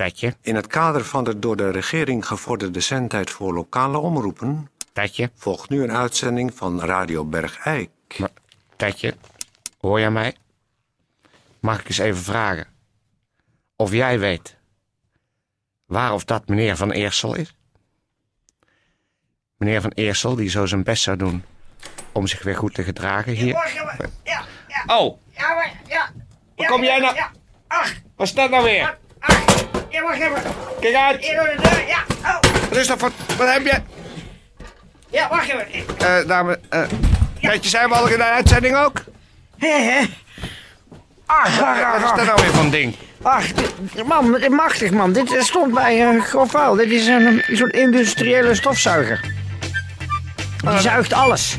Tetje, In het kader van de door de regering gevorderde zendtijd voor lokale omroepen... Tetje, volgt nu een uitzending van Radio Bergijk. Tetje, hoor jij mij? Mag ik eens even vragen? Of jij weet waar of dat meneer Van Eersel is? Meneer Van Eersel, die zo zijn best zou doen om zich weer goed te gedragen hier. Ja, ja, Oh, ja, maar, ja. Waar kom jij nou? Ja, ach, wat is dat nou weer? Ja, wacht even. Kijk uit! Hier door de deur, ja. Oh, Wat is dat voor... Wat heb je? ja, wacht even. Eh, dame, eh... Tetje, zijn we al in de uitzending ook? Hé, hé. Ach, ach, Wat is dat nou weer van ding? ach. Man, dit- machtig man. Dit stond bij uh, grof vuil. Dit is een, een soort industriële stofzuiger. Die zuigt alles.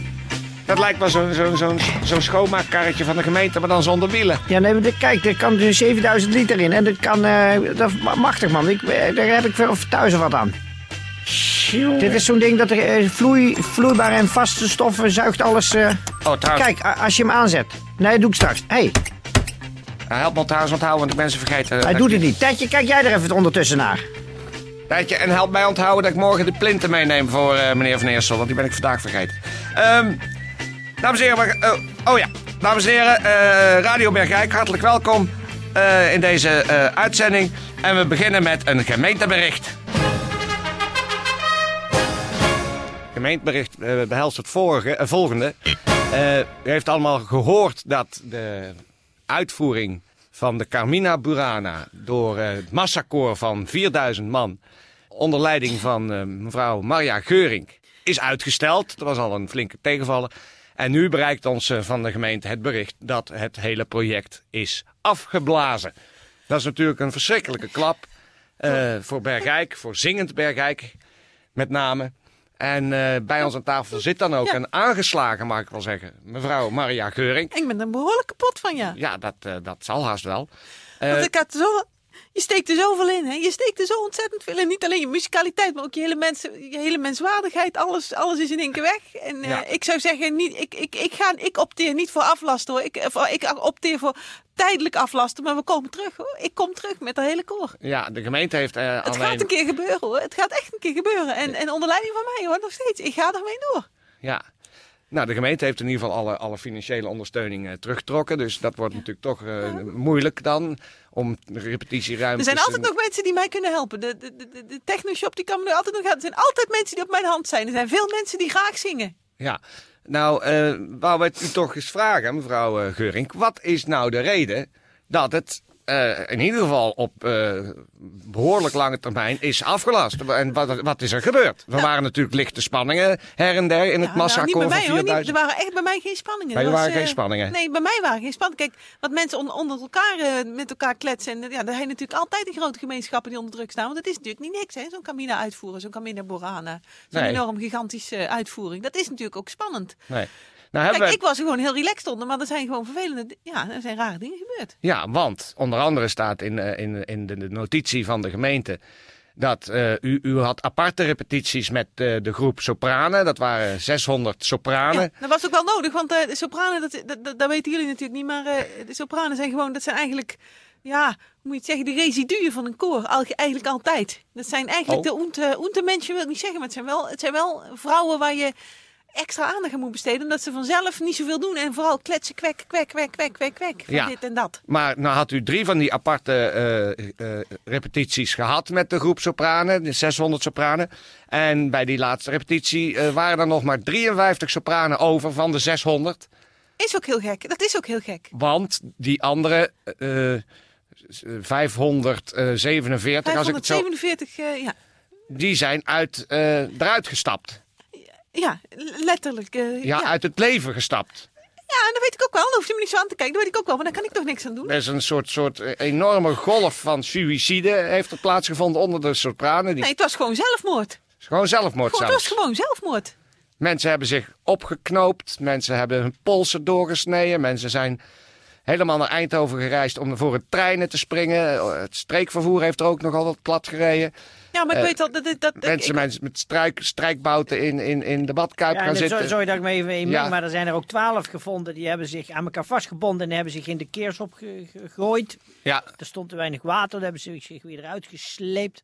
Dat lijkt wel zo'n zo'n zo'n zo'n schoonmaakkarretje van de gemeente, maar dan zonder wielen. Ja, nee, maar kijk, er kan dus 7000 liter in. En dat kan, eh, dat machtig man. Ik, eh, daar heb ik wel thuis wat aan. Dit is zo'n ding dat er eh, vloei, vloeibare en vaste stoffen zuigt alles. Oh, trouwens. Kijk, als je hem aanzet. Nee, dat doe ik straks. Hé, hey, help me trouwens onthouden, want ik ben ze vergeten. hij doet het niet. Tijdje, kijk jij er even ondertussen naar. Tijdje, en help mij onthouden dat ik morgen de plinten meeneem voor meneer Van Eersel, want die ben ik vandaag vergeten. Ehm, dames en heren, we- oh, ja. Dames en heren, eh, Radio Bergijk, hartelijk welkom eh, in deze eh, uitzending. En we beginnen met een gemeentebericht. Gemeentebericht eh, behelst het eh, volgende. Eh, u heeft allemaal gehoord dat de uitvoering van de Carmina Burana door eh, het massakoor van 4000 man onder leiding van eh, mevrouw Maria Geurink is uitgesteld. Dat was al een flinke tegenvaller. En nu bereikt ons eh, van de gemeente het bericht dat het hele project is afgeblazen. Dat is natuurlijk een verschrikkelijke klap eh, voor Bergijk, voor zingend Bergijk met name. En eh, bij ons aan tafel zit dan ook Ja. een aangeslagen, mag ik wel zeggen, mevrouw Maria Geurink. Ik ben er behoorlijk kapot van, ja. Ja, dat, dat zal haast wel. Want ik had zo... Je steekt er zoveel in, hè. Je steekt er zo ontzettend veel in. Niet alleen je musicaliteit, maar ook je hele, mensen, je hele menswaardigheid. Alles, alles is in één keer weg. En eh, ik zou zeggen, niet, ik, ik, ik, ga, ik opteer niet voor aflasten, hoor. Ik, eh, voor- ik opteer voor tijdelijk aflasten. Maar we komen terug, hoor. Ik kom terug met dat hele koor. ja, de gemeente heeft eh, Het alleen... gaat een keer gebeuren, hoor. Het gaat echt een keer gebeuren. En, en onder leiding van mij, hoor, nog steeds. Ik ga ermee door. Ja. Nou, de gemeente heeft in ieder geval alle, alle financiële ondersteuning eh, teruggetrokken. Dus dat wordt natuurlijk toch eh, moeilijk dan om repetitieruimte... Er zijn altijd nog mensen die mij kunnen helpen. De, de, de, technoshop die kan me nu altijd nog helpen. Er zijn altijd mensen die op mijn hand zijn. Er zijn veel mensen die graag zingen. Ja. Nou, eh wou we het u toch eens vragen, mevrouw Geurink. Wat is nou de reden dat het eh, in ieder geval op eh, behoorlijk lange termijn is afgelast? En wat, wat is er gebeurd? Er waren natuurlijk lichte spanningen her en der in het Ja, nou, niet bij mij hoor. Niet, 4000. er waren echt bij mij geen spanningen. Bij Er was, waren geen eh, spanningen? Nee, bij mij waren geen spanningen. Kijk, wat mensen onder, onder elkaar met elkaar kletsen. En, ja, heb je natuurlijk altijd die grote gemeenschappen die onder druk staan. Want het is natuurlijk niet niks, hè. Zo'n Camina uitvoeren, zo'n Camina Borana. Zo'n Nee. enorm gigantische uitvoering. Dat is natuurlijk ook spannend. Nee. Nou, Kijk, ik was er gewoon heel relaxed onder. Maar er zijn gewoon vervelende... Ja, er zijn rare dingen gebeurd. Ja, want onder andere staat in, eh, in, in de, notitie van de gemeente dat eh, u, u had aparte repetities met eh, de groep sopranen. Dat waren 600 sopranen. Ja, dat was ook wel nodig, want de sopranen, dat, dat, dat, weten jullie natuurlijk niet, maar de sopranen zijn gewoon, dat zijn eigenlijk, ja, hoe moet je het zeggen, de residuen van een koor, eigenlijk altijd. Dat zijn eigenlijk Oh. de oente, oente mensen, wil ik niet zeggen, maar het zijn, wel, het zijn wel vrouwen waar je extra aandacht aan moet besteden, omdat ze vanzelf niet zoveel doen en vooral kletsen, kwek, kwek, kwek, kwek, kwek, kwek, van Ja. dit en dat. Maar nou had u drie van die aparte eh, eh, repetities gehad met de groep sopranen, de 600 sopranen. En bij die laatste repetitie eh, waren er nog maar 53 sopranen over van de 600. Is ook heel gek, dat is ook heel gek. Want die andere eh, eh, 547, als ik het zo... 547, ja. Die zijn uit, eruit gestapt. Ja, letterlijk. eh, Ja, ja. uit het leven gestapt. ja, en dat weet ik ook wel. Dan hoef je me niet zo aan te kijken. Dat weet ik ook wel, maar daar kan ik toch niks aan doen. Er is een soort, soort eh, enorme golf van suïcide heeft er plaatsgevonden onder de sopranen. Die Nee, het was gewoon zelfmoord. gewoon zelfmoord Gewoon, het was gewoon zelfmoord. Mensen hebben zich opgeknoopt. Mensen hebben hun polsen doorgesneden. Mensen zijn helemaal naar Eindhoven gereisd om voor het treinen te springen. Het streekvervoer heeft er ook nogal wat plat gereden. Ja, maar ik Eh, weet al dat... dat, dat Mensen ik- met struik, strijkbouten in, in, in de badkuip Ja, gaan zitten. sorry dat ik me even in Ja. maar er zijn er ook twaalf gevonden. Die hebben zich aan elkaar vastgebonden en hebben zich in de keersop ge- ge- gegooid. Ja, Er stond te weinig water, daar hebben ze zich weer eruit gesleept.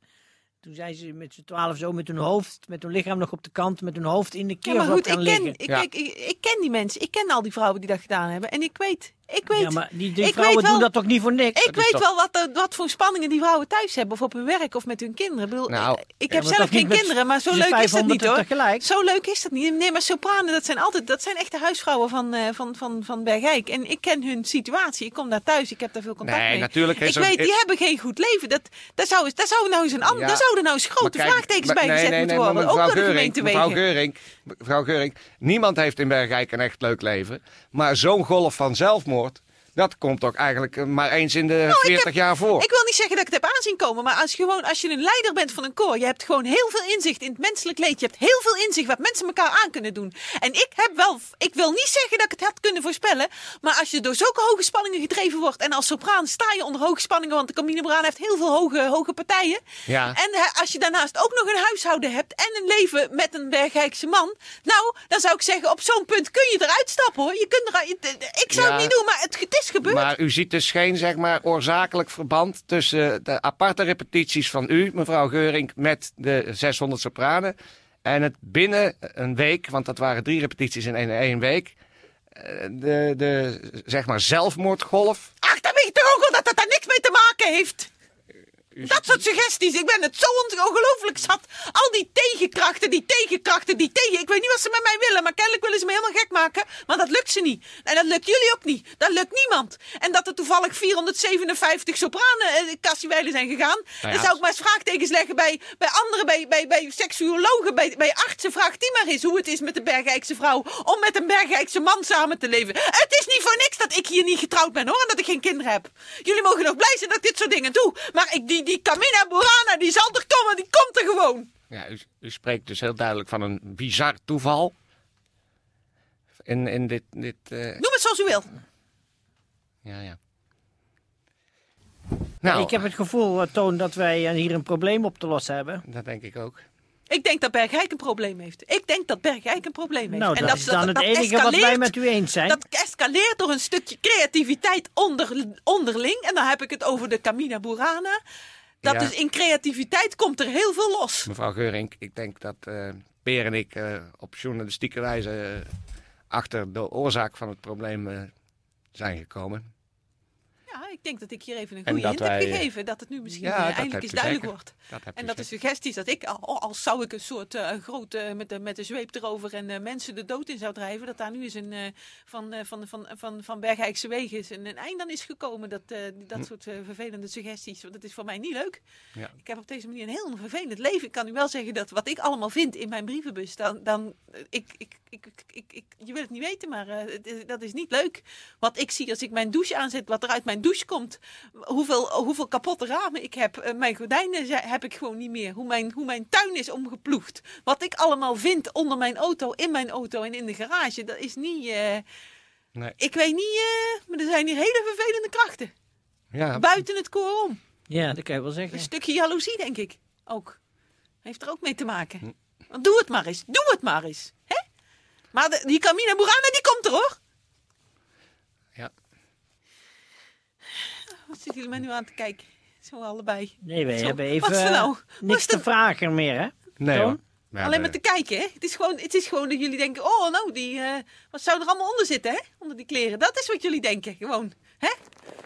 Toen zijn ze met z'n twaalf zo met hun hoofd, met hun lichaam nog op de kant, met hun hoofd in de Ja, keersop maar goed, gaan ik ken, liggen. ik, Ja. ik, ik, ik ken die mensen. Ik ken al die vrouwen die dat gedaan hebben. En ik weet, ik weet... Ja, maar die, die ik vrouwen weet wel- doen dat toch niet voor niks? Ik weet toch- wel wat, wat voor spanningen die vrouwen thuis hebben. Of op hun werk of met hun kinderen. Ik, bedoel, Nou, ik, ik Ja, heb zelf geen kinderen, maar zo leuk is dat 500 niet hoor. tegelijk? Zo leuk is dat niet. Nee, maar sopranen, dat zijn altijd, dat zijn echte huisvrouwen van, eh van, van, van Bergijk. En ik ken hun situatie. Ik kom daar thuis, ik heb daar veel contact Nee, mee. natuurlijk ik weet, die is- hebben geen goed leven. Dat, daar, zou, daar, zou nou eens een ander, Ja. daar zouden nou eens grote kijk, vraagtekens maar- bij nee, gezet nee, moeten worden. Ook mevrouw door de Geuring, gemeentewegen. mevrouw Geuring, mevrouw Geuring, niemand heeft in Bergijk een echt leuk leven. Maar zo'n golf van zelfmoord, csomót, dat komt ook eigenlijk eh, maar eens in de Nou, ik 40 heb- jaar voor. Ik wil niet zeggen dat ik het heb aanzien komen, maar als je, gewoon, als je een leider bent van een koor, je hebt gewoon heel veel inzicht in het menselijk leed. Je hebt heel veel inzicht wat mensen elkaar aan kunnen doen. En ik heb wel, ik wil niet zeggen dat ik het had kunnen voorspellen, maar als je door zulke hoge spanningen gedreven wordt en als sopraan sta je onder hoge spanningen, want de Camine Braan heeft heel veel hoge, hoge partijen. Ja. En hè, als je daarnaast ook nog een huishouden hebt en een leven met een Bergijkse man, nou, dan zou ik zeggen, op zo'n punt kun je eruit stappen hoor. Je kunt eruit, ik zou Ja. het niet doen, maar het, het is gebeurd. Maar u ziet dus geen zeg maar, oorzakelijk verband tussen de aparte repetities van u, mevrouw Geuring, met de 600 sopranen. En het binnen een week, want dat waren drie repetities in één, één week, eh, de, de zeg maar zelfmoordgolf. Ach, dan weet je toch ook wel dat dat daar niks mee te maken heeft. Dat soort suggesties. Ik ben het zo ongelooflijk zat. Al die tegenkrachten, die tegenkrachten, die tegen. Ik weet niet wat ze met mij willen, maar kennelijk willen ze me helemaal gek maken. Maar dat lukt ze niet. En dat lukt jullie ook niet. Dat lukt niemand. En dat er toevallig 457 sopranen eh, kassiewijlen zijn gegaan. ja. Dan zou ik maar eens vraagtekens leggen bij, bij anderen, bij, bij, bij seksuologen, bij, bij artsen. Vraag die maar eens hoe het is met de Bergijkse vrouw om met een Bergijkse man samen te leven. Het is niet voor niks dat ik hier niet getrouwd ben hoor, en dat ik geen kinderen heb. Jullie mogen nog blij zijn dat ik dit soort dingen doe. Maar ik, die, die Camina Burana, die zal er komen, die komt er gewoon. Ja, u, u spreekt dus heel duidelijk van een bizar toeval. In, in dit. dit eh, Noem het zoals u wil. ja, ja. Nou, Ik heb het gevoel, eh, Toon, dat wij eh, hier een probleem op te lossen hebben. dat denk ik ook. Ik denk dat Bergijk een probleem heeft. Ik denk dat Bergijk een probleem heeft. Nou, en dat is dan het enige wat wij met u eens zijn. Dat escaleert door een stukje creativiteit onder, onderling. En dan heb ik het over de Camina Burana. Dat Ja. dus in creativiteit komt er heel veel los. Mevrouw Geurink, ik denk dat eh Peer en ik eh, op journalistieke wijze eh, achter de oorzaak van het probleem zijn gekomen. Ja, ik denk dat ik hier even een En goede hint heb wij, eh, gegeven. Dat het nu misschien ja, eh, eindelijk eens duidelijk zeker. wordt. Dat En dat de zeker. suggesties dat ik, al, als zou ik een soort eh, grote met, de, met de zweep erover en eh, mensen de dood in zou drijven, dat daar nu eens een, eh, van, eh, van, van, van, van Bergijkse wegen is een, een eind aan is gekomen. Dat, eh, dat soort eh, vervelende suggesties. Want dat is voor mij niet leuk. Hm. Ja. Ik heb op deze manier een heel vervelend leven. Ik kan u wel zeggen dat wat ik allemaal vind in mijn brievenbus, dan, dan eh, ik, ik, ik, ik, ik, je wil het niet weten, maar eh, is- dat is niet leuk. Wat ik zie als ik mijn douche aanzet, wat er uit mijn douche komt, hoeveel, hoeveel kapotte ramen ik heb, eh, mijn gordijnen heb ik gewoon niet meer. Hoe mijn, hoe mijn tuin is omgeploegd. Wat ik allemaal vind onder mijn auto, in mijn auto en in de garage, dat is niet. eh, Nee. ik weet niet, eh, maar er zijn hier hele vervelende krachten. Ja, Buiten het koor om. Ja, dat kan je wel zeggen. Een stukje jaloezie, denk ik. Ook. Heeft er ook mee te Hm. maken. Want doe het maar eens. Doe het maar eens. Hè? Maar de, die Camina Burana, die komt er hoor. ja. Wat zitten jullie mij nu aan te kijken? Zo allebei. Nee, wij Zo, hebben wat even is er nou? eh, Wat niks is te vragen meer, hè? Nee hoor. We Alleen maar te kijken, hè? Het is gewoon, het is gewoon dat jullie denken: oh, nou, die, eh, wat zou er allemaal onder zitten, hè? Onder die kleren. Dat is wat jullie denken, gewoon. Hè?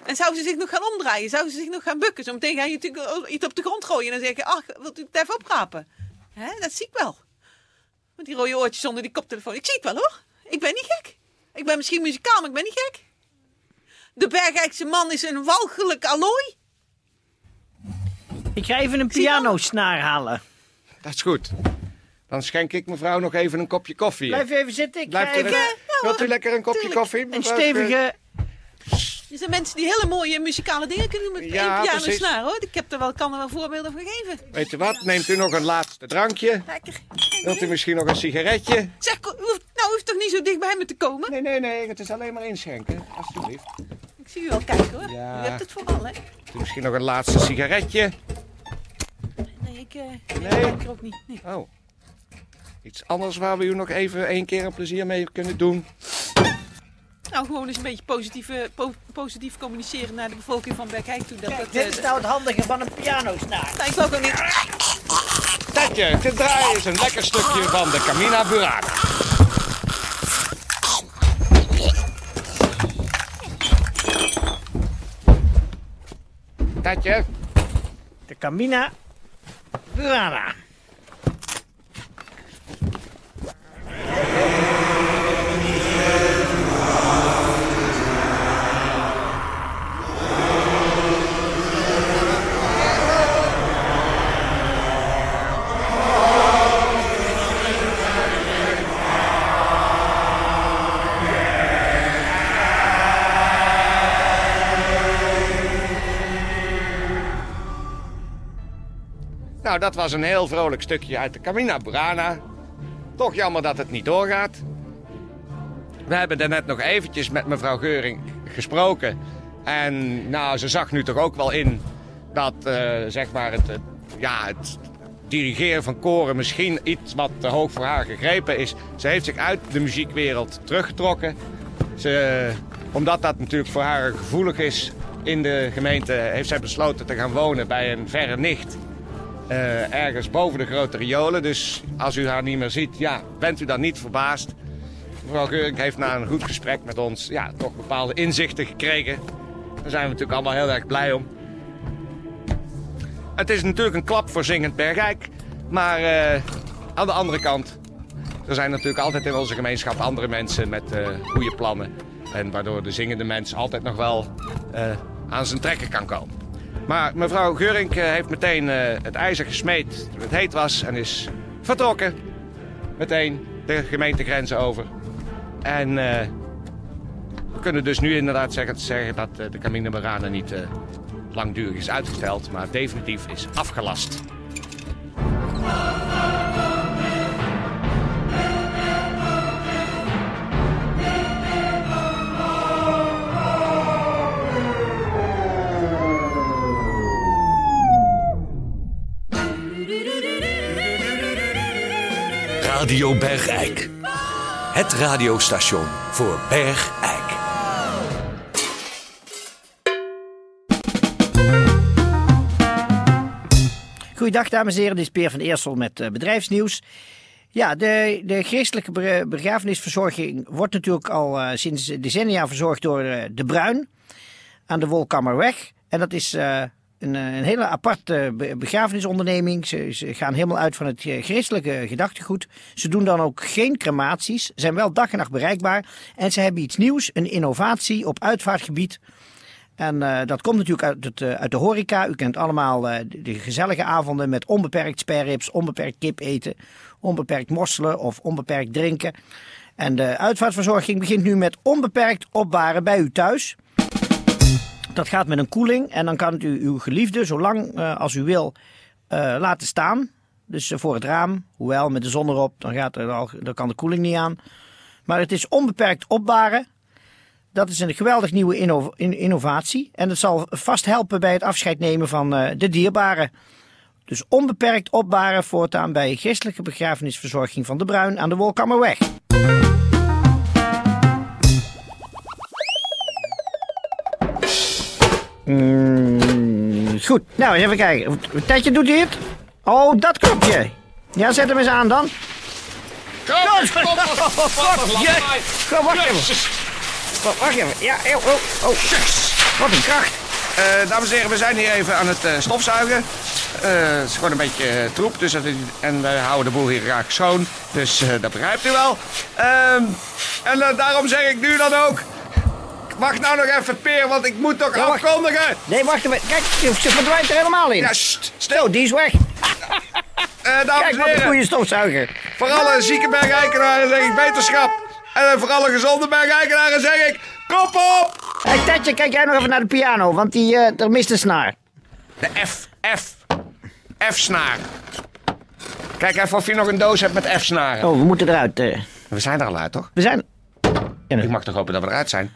En zou ze zich nog gaan omdraaien? Zou ze zich nog gaan bukken? Zometeen ga je natuurlijk iets op de grond gooien en dan zeggen: ach, wilt u het even oprapen? Hè? Dat zie ik wel. Met die rode oortjes onder die koptelefoon. Ik zie het wel hoor. Ik ben niet gek. Ik ben misschien muzikaal, maar ik ben niet gek. De Bergijkse man is een walgelijk allooi. Ik ga even een pianosnaar halen. Dat is goed. Dan schenk ik mevrouw nog even een kopje koffie. Blijf even zitten. Ik Blijft ga u, even lekker- Wilt u lekker een kopje tuurlijk. koffie? een stevige... Er zijn mensen die hele mooie muzikale dingen kunnen doen met Ja, één pianosnaar hoor. Ik heb er wel, kan er wel voorbeelden van geven. Weet u wat? Neemt u nog een laatste drankje? Lekker. Wilt u misschien nog een sigaretje? Zeg, u hoeft, nou u hoeft toch niet zo dicht bij me te komen? Nee, nee, nee. Het is alleen maar inschenken. Alsjeblieft. Ik zie u wel kijken hoor. Ja. U hebt het vooral, hè? Misschien nog een laatste sigaretje. Nee, ik, eh nee. Ik er ook niet. Nee. Oh. Iets anders waar we u nog even één keer een plezier mee kunnen doen. Nou, gewoon eens een beetje positief, eh, po- positief communiceren naar de bevolking van Berkijk toe. Dat, dat, Dit eh, is nou het handige van een pianosnaar. nou, ik wil ook niet. Tetje, te draaien is een lekker stukje van de Camina Burana. Tetje, De Camina Burana. Nou, dat was een heel vrolijk stukje uit de Camina Burana. Toch jammer dat het niet doorgaat. We hebben daarnet nog eventjes met mevrouw Geuring gesproken. En nou, ze zag nu toch ook wel in dat eh, zeg maar het, ja, het dirigeren van koren misschien iets wat te hoog voor haar gegrepen is. Ze heeft zich uit de muziekwereld teruggetrokken. Ze, omdat dat natuurlijk voor haar gevoelig is in de gemeente, heeft zij besloten te gaan wonen bij een verre nicht. Eh, ergens boven de grote riolen. Dus als u haar niet meer ziet, ja, bent u dan niet verbaasd. Mevrouw Geuring heeft na een goed gesprek met ons ja, toch bepaalde inzichten gekregen. Daar zijn we natuurlijk allemaal heel erg blij om. Het is natuurlijk een klap voor Zingend Bergijk. Maar eh, aan de andere kant, er zijn natuurlijk altijd in onze gemeenschap andere mensen met eh, goede plannen. En waardoor de zingende mens altijd nog wel aan zijn trekken kan komen. Maar mevrouw Geurink eh, heeft meteen eh, het ijzer gesmeed toen het heet was en is vertrokken. Meteen de gemeentegrenzen over. En eh, we kunnen dus nu inderdaad zeggen, dat de Camino Marana niet langdurig is uitgesteld, maar definitief is afgelast. Radio Bergijk. Het radiostation voor Bergijk. Goeiedag dames en heren, dit is Peer van Eersel met eh, bedrijfsnieuws. Ja, de, de geestelijke be- begrafenisverzorging wordt natuurlijk al eh, sinds decennia verzorgd door eh, De Bruin aan de Wolkammerweg. En dat is een, eh, een hele aparte be- begrafenisonderneming. Ze, gaan helemaal uit van het eh, christelijke gedachtegoed. Ze doen dan ook geen crematies, zijn wel dag en nacht bereikbaar. En ze hebben iets nieuws, een innovatie op uitvaartgebied. En eh, dat komt natuurlijk uit, het, uit de horeca. U kent allemaal de, de gezellige avonden met onbeperkt sperrips, onbeperkt kip eten, onbeperkt mosselen of onbeperkt drinken. En de uitvaartverzorging begint nu met onbeperkt opbaren bij u thuis. Dat gaat met een koeling en dan kan u uw geliefde zo lang eh, als u wil eh, laten staan. Dus eh, voor het raam, hoewel met de zon erop, dan, gaat er al, dan kan de koeling niet aan. Maar het is onbeperkt opbaren. Dat is een geweldig nieuwe inno- in- innovatie. En het zal vast helpen bij het afscheid nemen van de dierbaren. Dus onbeperkt opbaren voortaan bij christelijke begrafenisverzorging van de Bruin aan de Wolkammerweg. Mm, goed, nou eens even kijken. Tijdje doet hij het? Oh, dat knopje. Ja, zet hem eens aan dan. Kom, Fuck, je. Goh, wacht even. Wacht, wacht even. Ja, oh, oh, oh. Wat een kracht. Eh, dames en heren, we zijn hier even aan het eh, stofzuigen. Eh, het is gewoon een beetje troep, dus dat, en wij houden de boel hier graag schoon. Dus dat begrijpt u wel. Ehm, en daarom zeg ik nu dan ook... Wacht nou nog even, Peer, want ik moet toch Ja, afkondigen. Nee, wacht even. Kijk, ze verdwijnt er helemaal in. Ja, sst, stil. die is weg. Eh, dames Kijk, wat een goede stofzuiger. voor alle zieke bergeikenaren zeg ik beterschap. En voor alle gezonde bergeikenaren zeg ik... Kop op! Hé, hey, Tetje, kijk jij nog even naar de piano, want die, eh er mist een snaar. De F, F. F-snaar. Kijk even of je nog een doos hebt met F-snaren. Oh, we moeten eruit. eh. We zijn er al uit, toch? We zijn... Ja, Ik mag toch hopen dat we eruit zijn?